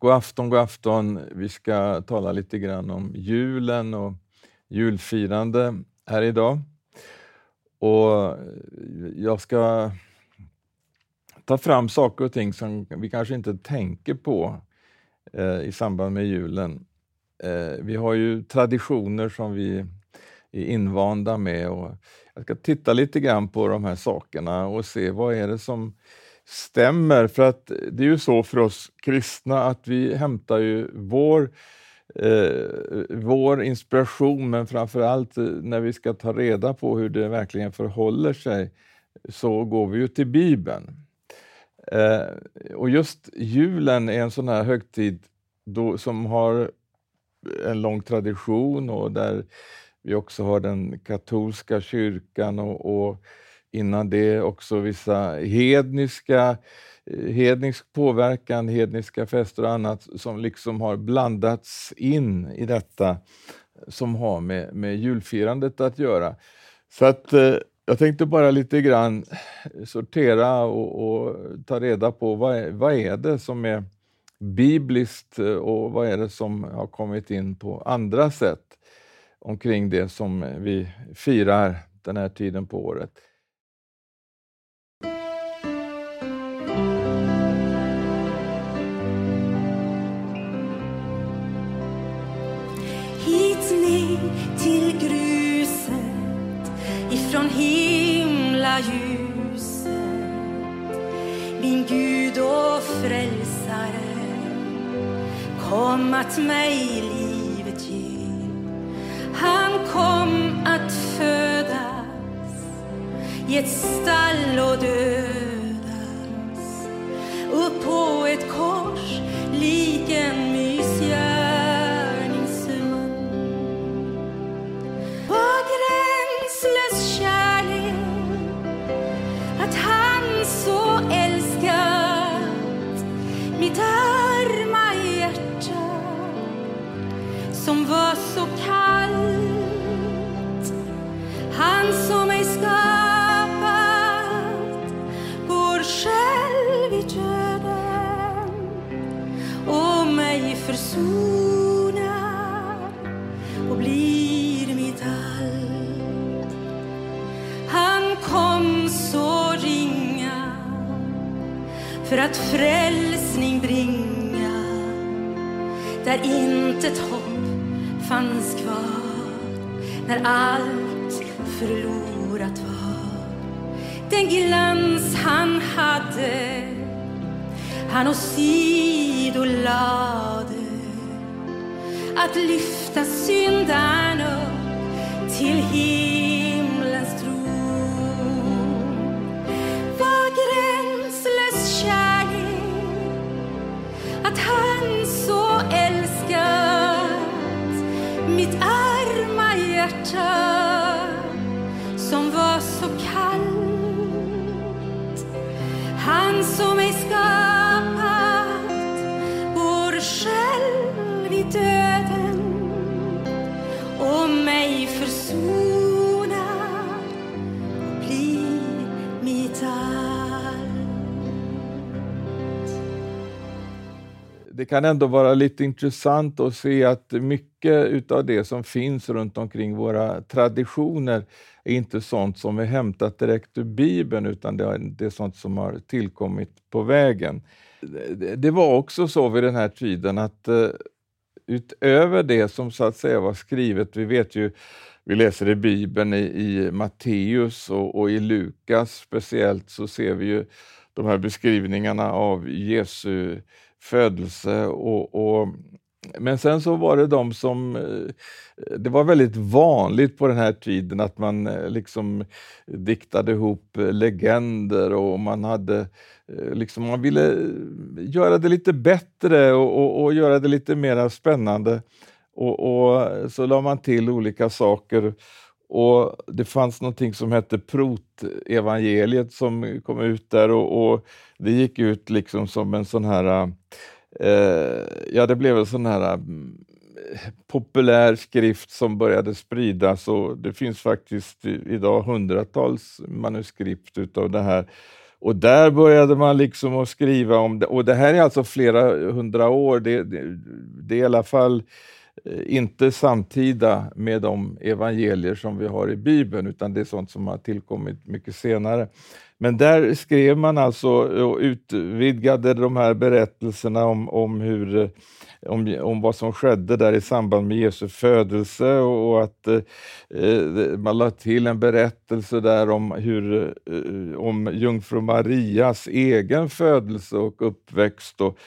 God afton, god afton. Vi ska tala lite grann om julen och julfirande här idag. Och jag ska ta fram saker och ting som vi kanske inte tänker på eh, i samband med julen. Eh, vi har ju traditioner som vi är invanda med och jag ska titta lite grann på de här sakerna och se vad är det som stämmer. För att det är ju så för oss kristna att vi hämtar ju vår, eh, vår inspiration, men framför allt eh, när vi ska ta reda på hur det verkligen förhåller sig, så går vi ju till Bibeln. Eh, och just julen är en sån här högtid då, som har en lång tradition och där vi också har den katolska kyrkan och, och innan det också vissa hedniska, eh, hednisk påverkan, hedniska fester och annat som liksom har blandats in i detta eh, som har med, med julfirandet att göra. Så att eh, jag tänkte bara lite grann eh, sortera och, och ta reda på vad är, vad är det som är bibliskt och vad är det som har kommit in på andra sätt omkring det som vi firar den här tiden på året. Frälsare kom att mig livet ge. Han kom att födas i ett stall och dödas upp på ett kors lik en kom så ringa för att frälsning bringa där intet hopp fanns kvar när allt förlorat var. Den glans han hade han åsido lade att lyfta syndaren upp till himlens kan ändå vara lite intressant att se att mycket av det som finns runt omkring våra traditioner är inte sånt som är hämtat direkt ur Bibeln, utan det är, sånt som har tillkommit på vägen. Det, var också så vid den här tiden att eh, utöver det som så att säga var skrivet, vi vet ju vi läser i Bibeln i, i Matteus och, och, i Lukas speciellt så ser vi ju de här beskrivningarna av Jesu födelse. Och, och, men sen så var det de som... Eh, det var väldigt vanligt på den här tiden att man eh, liksom diktade ihop eh, legender och man hade liksom man ville göra det lite bättre och, och, och göra det lite mer spännande. Och, och så la man till olika saker och det fanns någonting som hette Prot-evangeliet som kom ut där och, och det gick ut liksom som en sån här, eh, ja det blev en sån här mm, populär skrift som började spridas och det finns faktiskt idag hundratals manuskript utav det här. Och där började man liksom att skriva om det. Och det här är alltså flera hundra år. Det, det, det är i alla fall Eh, inte samtida med de evangelier som vi har i Bibeln, utan det är sånt som har tillkommit mycket senare. Men där skrev man alltså och utvidgade de här berättelserna om, om hur eh, om, om vad som skedde där i samband med Jesu födelse och, och att eh, man lade till en berättelse där om, hur, eh, om jungfru Marias egen födelse och uppväxt. Och,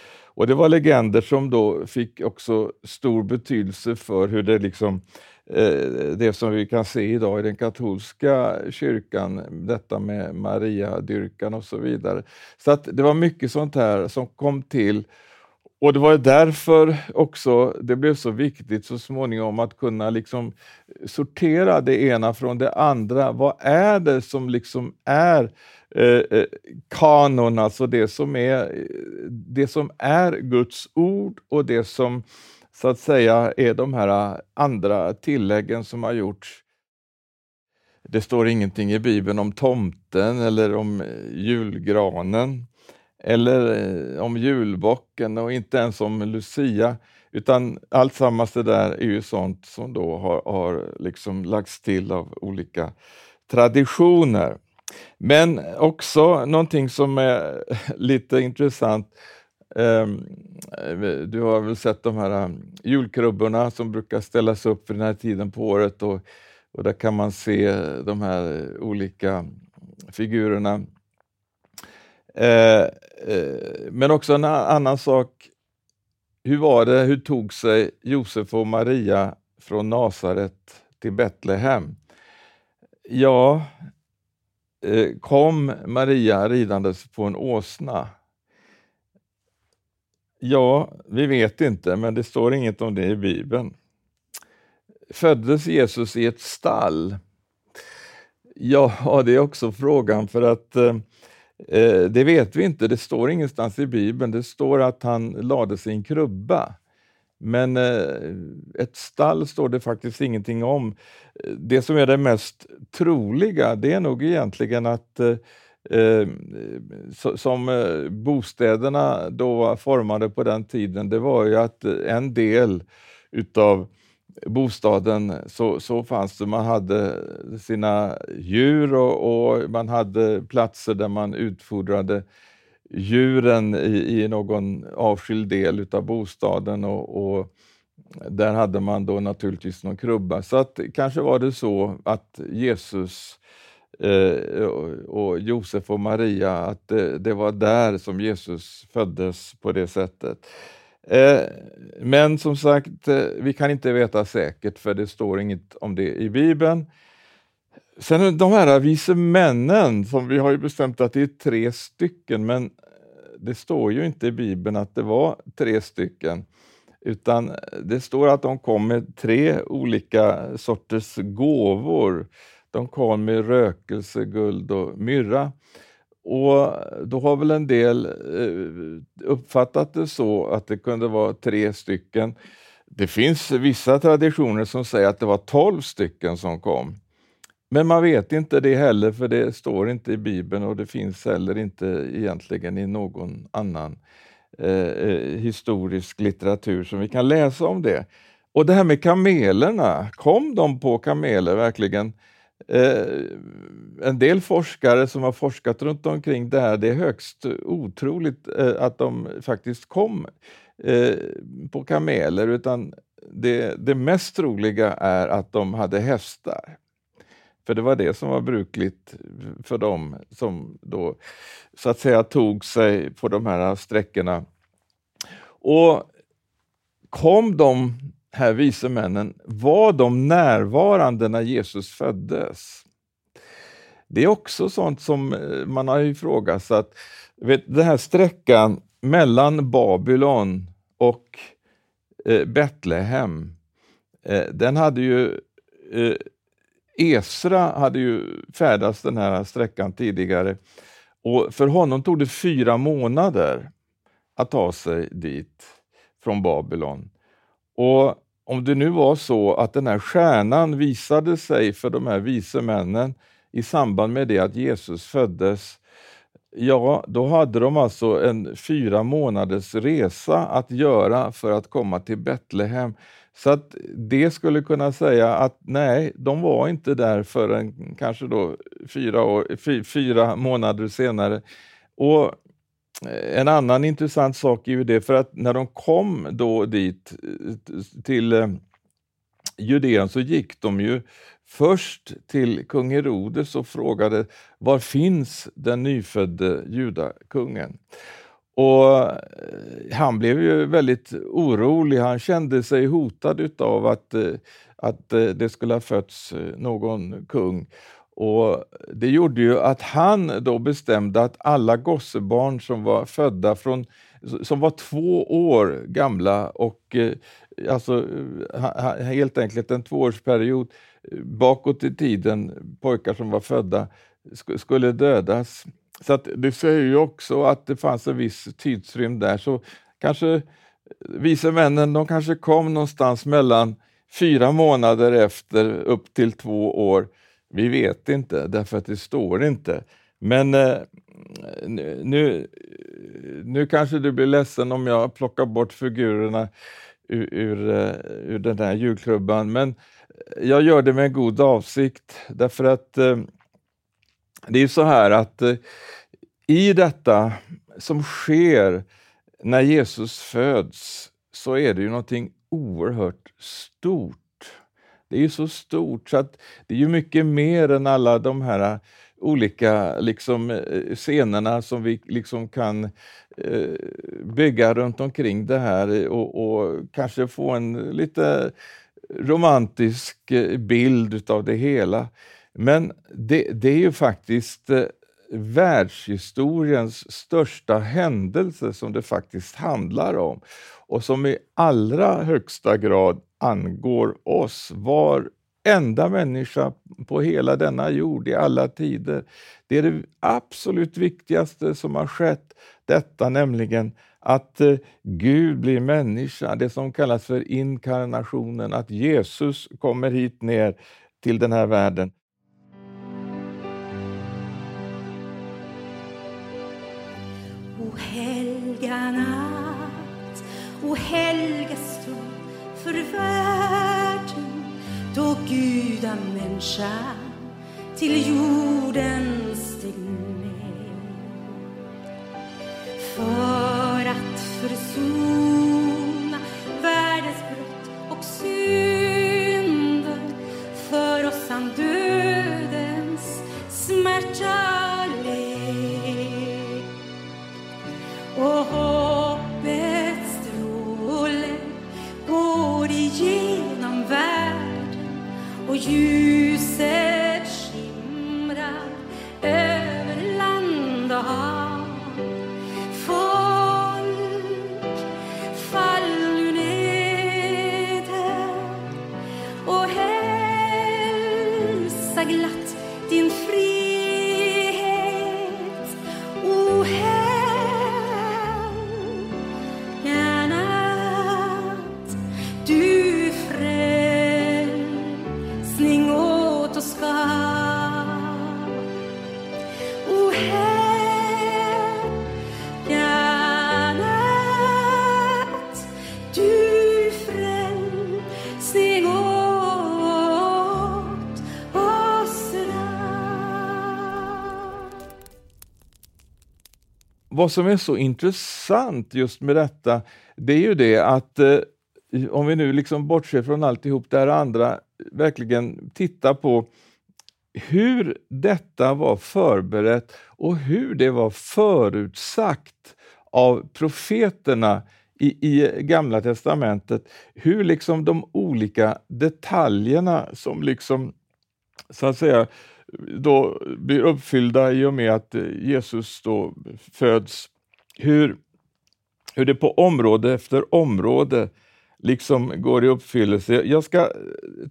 och det var legender som då fick också stor betydelse för hur det liksom eh, det som vi kan se idag i den katolska kyrkan, detta med Maria-dyrkan och så vidare. Så att det var mycket sånt här som kom till och det var därför också det blev så viktigt så småningom att kunna liksom sortera det ena från det andra. Vad är det som liksom är eh, eh, kanon, alltså det som är, det som är Guds ord och det som så att säga är de här andra tilläggen som har gjorts. Det står ingenting i Bibeln om tomten eller om julgranen eller eh, om julbocken och inte ens om Lucia, utan allt sammans det där är ju sånt som då har, har liksom lagts till av olika traditioner. Men också någonting som är lite intressant. Ehm, du har väl sett de här ehm, julkrubborna som brukar ställas upp för den här tiden på året och, och där kan man se de här olika figurerna Eh, eh, men också en annan sak. Hur var det, hur tog sig Josef och Maria från Nasaret till Betlehem? Ja, eh, kom Maria ridandes på en åsna? Ja, vi vet inte, men det står inget om det i Bibeln. Föddes Jesus i ett stall? Ja, det är också frågan för att Eh, Eh, det vet vi inte, det står ingenstans i Bibeln. Det står att han lade sig i en krubba. Men eh, ett stall står det faktiskt ingenting om. Det som är det mest troliga, det är nog egentligen att eh, eh som eh, bostäderna då var formade på den tiden, det var ju att en del utav bostaden så, så fanns det, man hade sina djur och, och man hade platser där man utfodrade djuren i, i någon avskild del av bostaden och, och, där hade man då naturligtvis någon krubba. Så att kanske var det så att Jesus eh, och Josef och Maria, att det, det, var där som Jesus föddes på det sättet. Eh, men som sagt, eh, vi kan inte veta säkert för det står inget om det i Bibeln. Sen de här vise männen, som vi har ju bestämt att det är tre stycken, men eh, det står ju inte i Bibeln att det var tre stycken, utan det står att de kom med tre olika sorters gåvor. De kom med rökelse, guld och myrra. Och då har väl en del eh, uppfattat det så att det kunde vara tre stycken. Det finns vissa traditioner som säger att det var tolv stycken som kom. Men man vet inte det heller, för det står inte i Bibeln och det finns heller inte egentligen i någon annan eh, eh historisk litteratur som vi kan läsa om det. Och det här med kamelerna, kom de på kameler verkligen? Eh, en del forskare som har forskat runt omkring det här, det är högst otroligt eh, att de faktiskt kom eh, på kameler, utan det, det mest troliga är att de hade hästar. För det var det som var brukligt för dem som då så att säga tog sig på de här sträckorna. Och kom de här vise männen, var de närvarande när Jesus föddes? Det är också sånt som eh, man har ifrågasatt. Vet, den här sträckan mellan Babylon och eh, Betlehem, eh, den hade ju eh, Esra hade ju färdats den här sträckan tidigare och för honom tog det fyra månader att ta sig dit från Babylon. Och om det nu var så att den här stjärnan visade sig för de här vise männen i samband med det att Jesus föddes, Ja, då hade de alltså en fyra månaders resa att göra för att komma till Betlehem. Så att det skulle kunna säga att nej, de var inte där förrän kanske då fyra, år, fyra månader senare. Och en annan intressant sak är ju det, för att när de kom då dit eh, till eh, Judeen så gick de ju först till kung Herodes och frågade var finns den nyfödde judakungen? Och eh, han blev ju väldigt orolig, han kände sig hotad av att, eh, att det skulle ha fötts någon kung. Och Det gjorde ju att han då bestämde att alla gossebarn som var födda från som var två år gamla och eh, alltså eh, helt enkelt en tvåårsperiod eh, bakåt i tiden, pojkar som var födda, skulle dödas. Så att det säger ju också att det fanns en viss tidsrymd där. Så kanske vise männen, de kanske kom någonstans mellan fyra månader efter upp till två år. Vi vet inte, därför att det står inte. Men eh, nu, nu kanske du blir ledsen om jag plockar bort figurerna ur, ur, ur den här julklubban, men jag gör det med god avsikt därför att eh, det är så här att eh, i detta som sker när Jesus föds så är det ju någonting oerhört stort. Det är ju så stort så att det är ju mycket mer än alla de här äh, olika liksom, eh, scenerna som vi liksom kan eh, bygga runt omkring det här och, och kanske få en lite romantisk eh, bild av det hela. Men det, det är ju faktiskt eh, världshistoriens största händelse som det faktiskt handlar om och som i allra högsta grad angår oss, varenda människa på hela denna jord i alla tider. Det är det absolut viktigaste som har skett, detta nämligen att eh, Gud blir människa, det som kallas för inkarnationen, att Jesus kommer hit ner till den här världen. O helga natt, o helga stund för världen då gudamänniskan till jorden steg ner. För att försona världens brott och synder för oss han dödens smärta led. Och ljuset Vad som är så intressant just med detta, det är ju det att eh, om vi nu liksom bortser från alltihop det här andra, verkligen titta på hur detta var förberett och hur det var förutsagt av profeterna i, i Gamla testamentet. Hur liksom de olika detaljerna som liksom så att säga då blir uppfyllda i och med att eh, Jesus då föds. Hur, hur det på område efter område liksom går i uppfyllelse. Jag ska eh,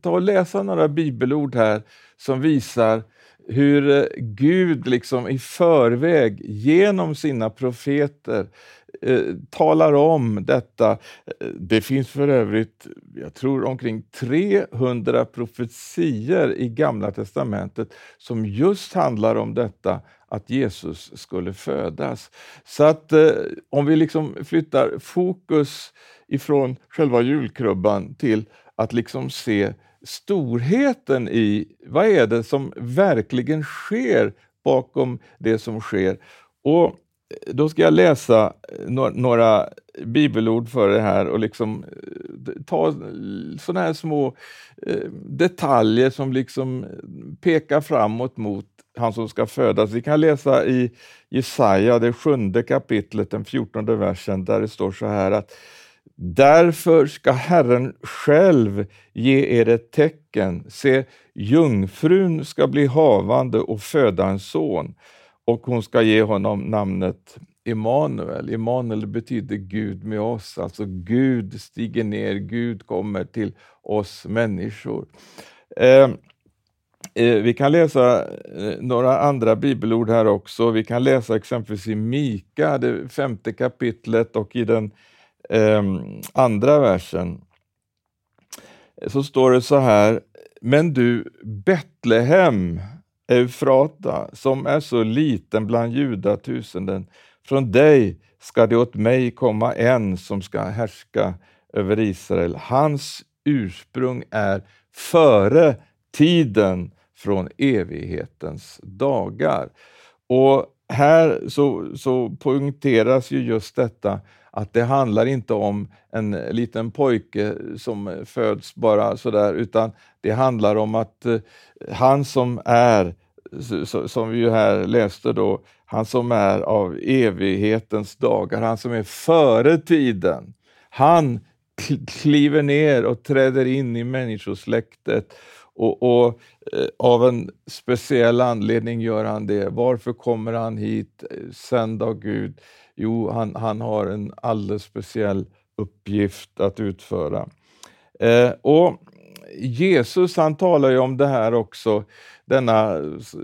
ta och läsa några bibelord här som visar hur eh, Gud liksom i förväg genom sina profeter eh, talar om detta. Eh, det finns för övrigt, jag tror omkring 300 profetier i Gamla testamentet som just handlar om detta, att Jesus skulle födas. Så att eh, om vi liksom flyttar fokus ifrån själva julkrubban till att liksom se storheten i vad är det som verkligen sker bakom det som sker. Och då ska jag läsa eh, några bibelord för det här och liksom eh, ta sådana här små eh, detaljer som liksom pekar framåt mot han som ska födas. Vi kan läsa i Jesaja, det sjunde kapitlet, den fjortonde versen, där det står så här att Därför ska Herren själv ge er ett tecken. Se, jungfrun ska bli havande och föda en son och hon ska ge honom namnet Immanuel. Immanuel betyder Gud med oss, alltså Gud stiger ner, Gud kommer till oss människor. Eh, eh, vi kan läsa eh, några andra bibelord här också. Vi kan läsa exempelvis i Mika, det femte kapitlet och i den eh, andra versen så står det så här, men du Betlehem, Eufrata, som är så liten bland judatusenden, från dig ska det åt mig komma en som ska härska över Israel. Hans ursprung är före tiden från evighetens dagar. Och här så, så poängteras ju just detta att det handlar inte om en liten pojke som föds bara sådär, utan det handlar om att eh, han som är, som vi ju här läste då, han som är av evighetens dagar, han som är före tiden, han kliver ner och träder in i människosläktet och, och eh, av en speciell anledning gör han det. Varför kommer han hit, eh, sänd av Gud? Jo, han, han har en alldeles speciell uppgift att utföra. Eh, och Jesus han talar ju om det här också, denna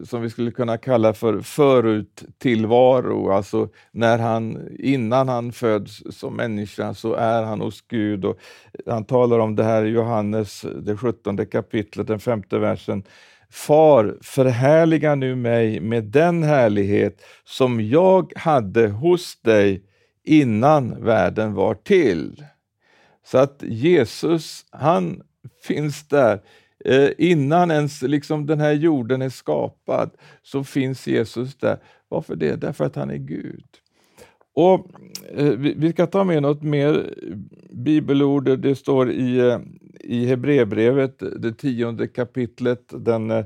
som vi skulle kunna kalla för föruttillvaro, alltså när han, innan han föds som människa så är han hos Gud. Och han talar om det här i Johannes, det 17 kapitlet, den femte versen. Far, förhärliga nu mig med den härlighet som jag hade hos dig innan världen var till. Så att Jesus, han finns där. Eh, innan ens liksom den här jorden är skapad så finns Jesus där. Varför det? Därför att han är Gud. Och eh, vi, vi ska ta med något mer bibelord. Det står i, eh, i Hebreerbrevet, det tionde kapitlet, den eh,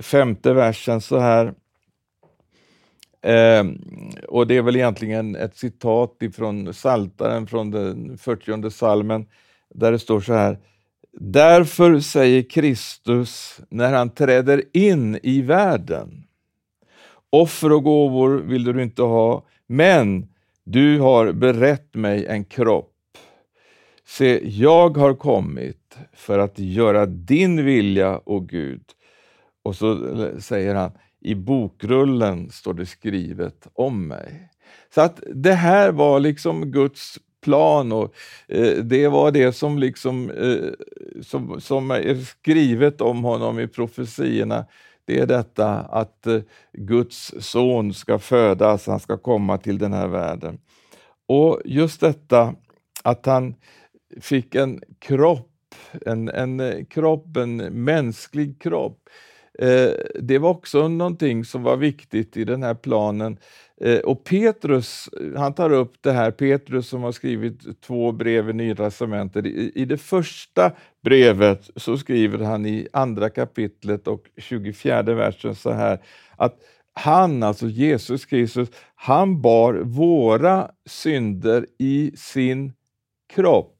femte versen så här. Eh, och det är väl egentligen ett citat ifrån Saltaren från den 40 salmen där det står så här. Därför säger Kristus när han träder in i världen. Offer och gåvor vill du inte ha, men du har berett mig en kropp. Se, jag har kommit för att göra din vilja, o Gud. Och så eh, säger han, i bokrullen står det skrivet om mig. Så att det här var liksom Guds plan och eh, det var det som, liksom, eh, som, som är skrivet om honom i profetierna. Det är detta att eh, Guds son ska födas, han ska komma till den här världen. Och just detta att han fick en kropp, en, en eh, kropp, en mänsklig kropp. Eh, det var också någonting som var viktigt i den här planen. Eh, och Petrus, han tar upp det här, Petrus som har skrivit två brev i Nya Testamentet. I, I det första brevet så skriver han i andra kapitlet och 24 versen så här att han, alltså Jesus Kristus, han bar våra synder i sin kropp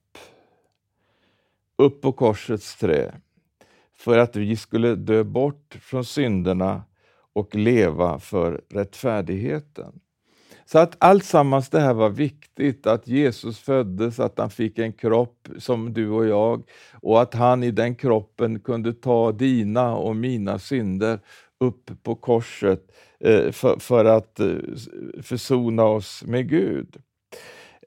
upp på korsets trä för att vi skulle dö bort från synderna och leva för rättfärdigheten. Så att alltsammans det här var viktigt, att Jesus föddes, att han fick en kropp som du och jag och att han i den kroppen kunde ta dina och mina synder upp på korset eh, för, för, att eh, försona oss med Gud.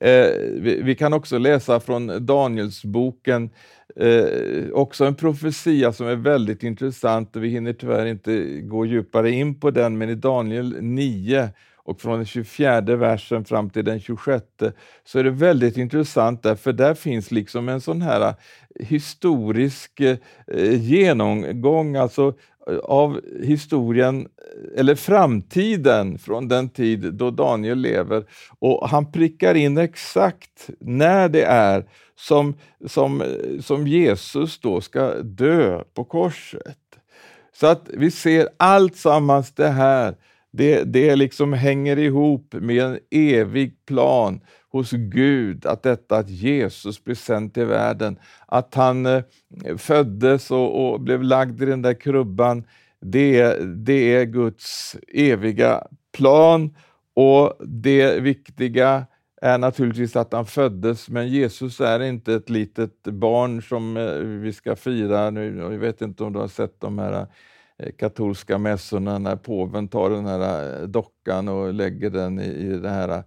Eh, vi, vi, kan också läsa från Danielsboken, eh, också en profetia som är väldigt intressant. Vi hinner tyvärr inte gå djupare in på den, men i Daniel 9 och från den 24 versen fram till den 26 så är det väldigt intressant där, för där finns liksom en sån här historisk eh, genomgång, alltså av historien, eller framtiden från den tid då Daniel lever. Och han prickar in exakt när det är som, som, som Jesus då ska dö på korset. Så att vi ser allt sammans det här, det, det liksom hänger ihop med en evig plan hos Gud, att detta att Jesus blev sänd till världen, att han eh, föddes och, och, blev lagd i den där krubban, det, det är Guds eviga plan och det viktiga är naturligtvis att han föddes, men Jesus är inte ett litet barn som eh, vi ska fira nu. Jag vet inte om du har sett de här eh, katolska mässorna när påven tar den här eh, dockan och lägger den i, i det här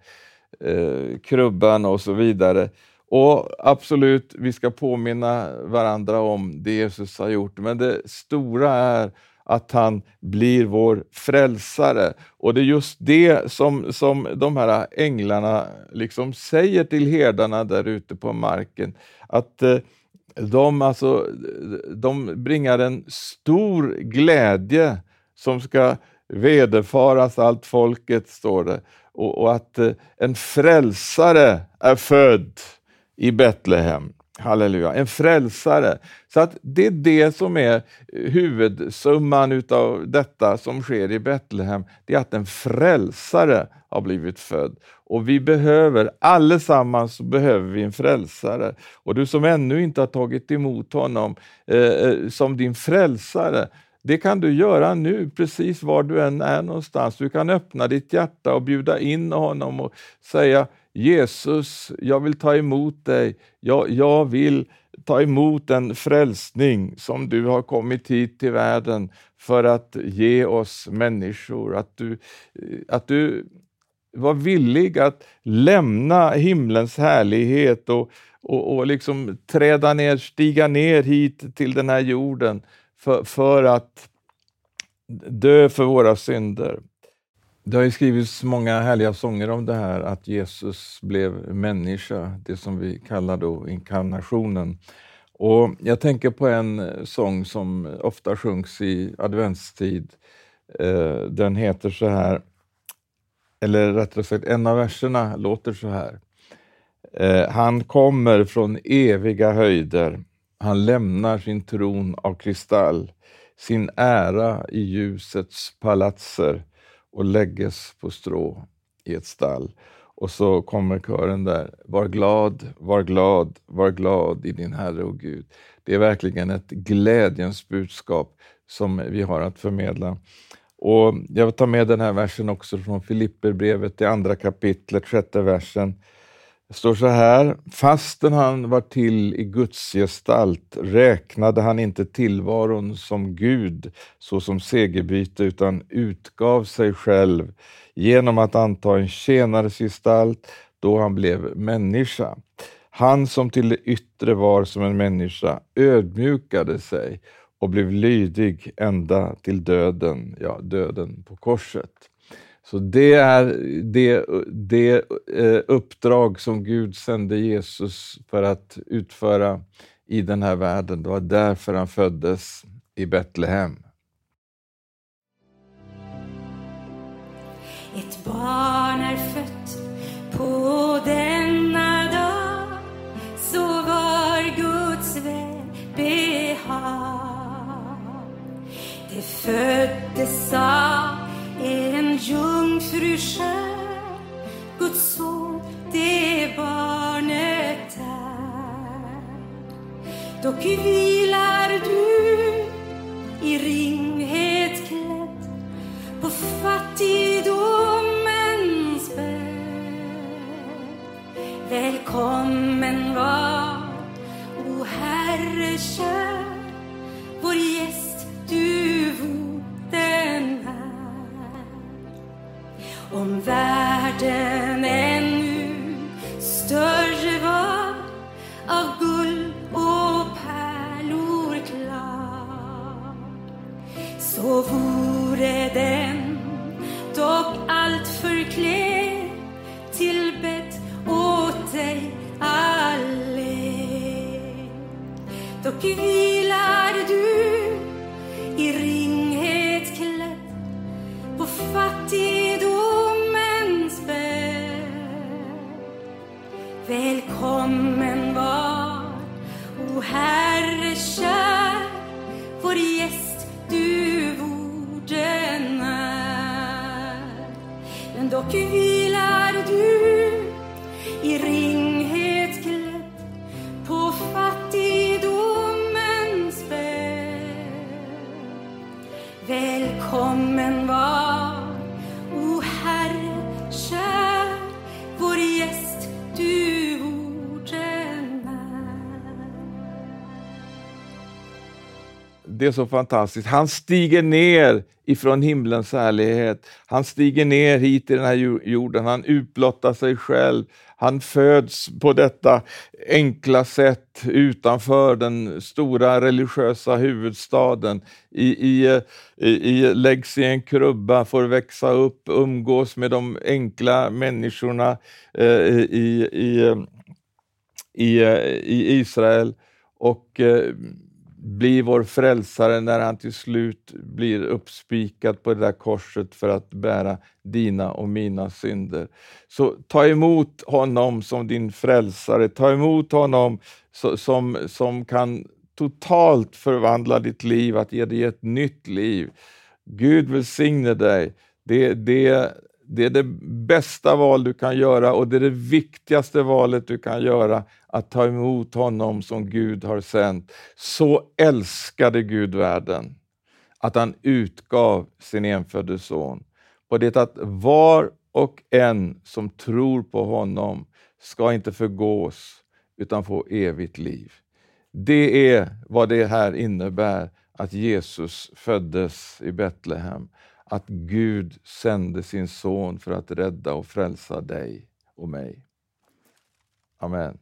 eh, krubban och så vidare. Och absolut, vi ska påminna varandra om det Jesus har gjort, men det stora är att han blir vår frälsare. Och det är just det som, som de här änglarna liksom säger till herdarna där ute på marken. Att eh, de, alltså, de bringar en stor glädje som ska vederfaras allt folket, står det och, och att eh, en frälsare är född i Betlehem. Halleluja, en frälsare. Så att det är det som är eh, huvudsumman utav detta som sker i Betlehem. Det är att en frälsare har blivit född. Och vi behöver, allesammans behöver vi en frälsare. Och du som ännu inte har tagit emot honom eh, eh som din frälsare, det kan du göra nu, precis var du än är någonstans. Du kan öppna ditt hjärta och bjuda in honom och säga Jesus, jag vill ta emot dig. Jag, jag vill ta emot den frälsning som du har kommit hit till världen för att ge oss människor. Att du, att du var villig att lämna himlens härlighet och, och, och liksom träda ner, stiga ner hit till den här jorden för, för att dö för våra synder. Det har skrivits många härliga sånger om det här att Jesus blev människa, det som vi kallar då inkarnationen. Och Jag tänker på en eh, sång som ofta sjungs i adventstid. Eh, den heter så här, eller rättare sagt en av verserna låter så här. Eh, Han kommer från eviga höjder han lämnar sin tron av kristall, sin ära i ljusets palatser och lägges på strå i ett stall. Och så kommer kören där. Var glad, var glad, var glad i din Herre och Gud. Det är verkligen ett glädjens budskap som vi har att förmedla. Och Jag tar med den här versen också från Filipperbrevet, det andra kapitlet, sjätte versen. Det står så här, fastän han var till i Guds gestalt räknade han inte tillvaron som Gud såsom segerbyte utan utgav sig själv genom att anta en tjänares gestalt då han blev människa. Han som till det yttre var som en människa ödmjukade sig och blev lydig ända till döden, ja, döden på korset. Så det är det, det eh, uppdrag som Gud sände Jesus för att utföra i den här världen. Det var därför han föddes i Betlehem. Ett barn är fött på denna dag så var Guds välbehag. Det föddes av en jungfru skär, Guds son, det barnet är. Dock vilar du i ringhet klädd på fattigdomens bädd. Välkommen var, o Herre kär, Det är så fantastiskt. Han stiger ner ifrån himlens härlighet. Han stiger ner hit i den här jorden. Han utblottar sig själv. Han föds på detta enkla sätt utanför den stora religiösa huvudstaden. I, i, i, i, läggs i en krubba, får växa upp, umgås med de enkla människorna eh, i, i, i, i Israel och eh, blir vår frälsare när han till slut blir uppspikad på det där korset för att bära dina och mina synder. Så ta emot honom som din frälsare, ta emot honom som, som kan totalt förvandla ditt liv, att ge dig ett nytt liv. Gud välsigne dig. Det, det, det är det bästa val du kan göra och det är det viktigaste valet du kan göra, att ta emot honom som Gud har sänt. Så älskade Gud världen, att han utgav sin enfödde son, på det att var och en som tror på honom ska inte förgås, utan få evigt liv. Det är vad det här innebär, att Jesus föddes i Betlehem att Gud sände sin son för att rädda och frälsa dig och mig. Amen.